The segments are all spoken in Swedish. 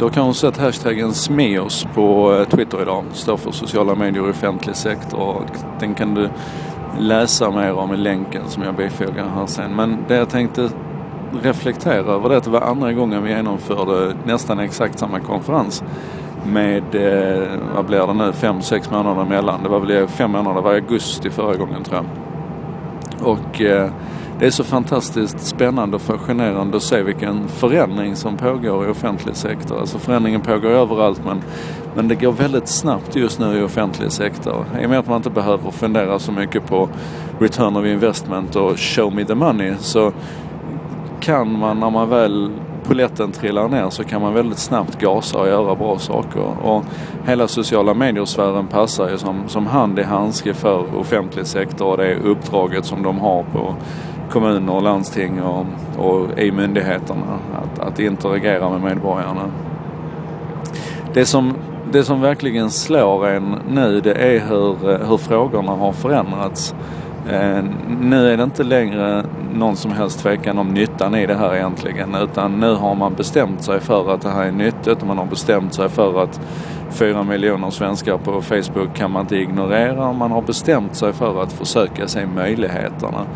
Du har kanske sett hashtaggen SMEOS på eh, Twitter idag. Står för sociala medier i offentlig sektor. Den kan du läsa mer om i länken som jag bifogar här sen. Men det jag tänkte reflektera över det att det var andra gången vi genomförde nästan exakt samma konferens med, eh, vad blir det nu, fem, sex månader emellan. Det var väl fem månader, det var augusti förra gången tror jag. Och eh, det är så fantastiskt spännande och fascinerande att se vilken förändring som pågår i offentlig sektor. Alltså förändringen pågår överallt men, men det går väldigt snabbt just nu i offentlig sektor. I och med att man inte behöver fundera så mycket på return of investment och show me the money så kan man när man väl poletten trillar ner så kan man väldigt snabbt gasa och göra bra saker. Och hela sociala medier-sfären passar ju som, som hand i handske för offentlig sektor och det uppdraget som de har på kommuner och landsting och, och i myndigheterna. Att, att interagera med medborgarna. Det som, det som verkligen slår en nu det är hur, hur frågorna har förändrats. Eh, nu är det inte längre någon som helst tvekan om nyttan i det här egentligen utan nu har man bestämt sig för att det här är nyttigt och man har bestämt sig för att fyra miljoner svenskar på Facebook kan man inte ignorera man har bestämt sig för att försöka se möjligheterna.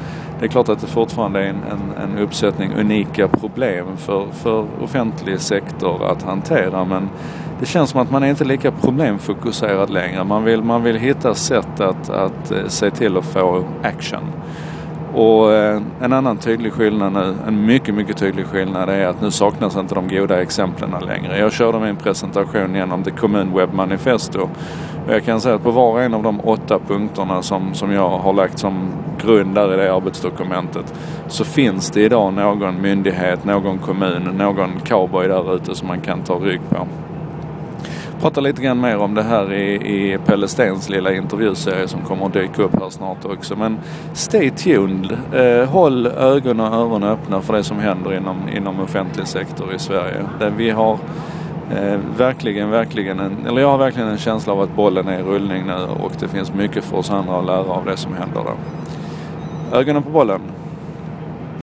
Det är klart att det fortfarande är en, en, en uppsättning unika problem för, för offentlig sektor att hantera men det känns som att man är inte lika problemfokuserad längre. Man vill, man vill hitta sätt att, att eh, se till att få action. Och eh, en annan tydlig skillnad nu, en mycket, mycket tydlig skillnad är att nu saknas inte de goda exemplen längre. Jag körde min presentation genom The Kommun Web Manifesto. Och jag kan säga att på var och en av de åtta punkterna som, som jag har lagt som grund där i det arbetsdokumentet så finns det idag någon myndighet, någon kommun, någon cowboy där ute som man kan ta rygg på prata lite grann mer om det här i, i Pelle Stens lilla intervjuserie som kommer att dyka upp här snart också. Men stay tuned. Eh, håll ögon och öron öppna för det som händer inom, inom offentlig sektor i Sverige. Där vi har eh, verkligen, verkligen en, eller jag har verkligen en känsla av att bollen är i rullning nu och det finns mycket för oss andra att lära av det som händer där. Ögonen på bollen.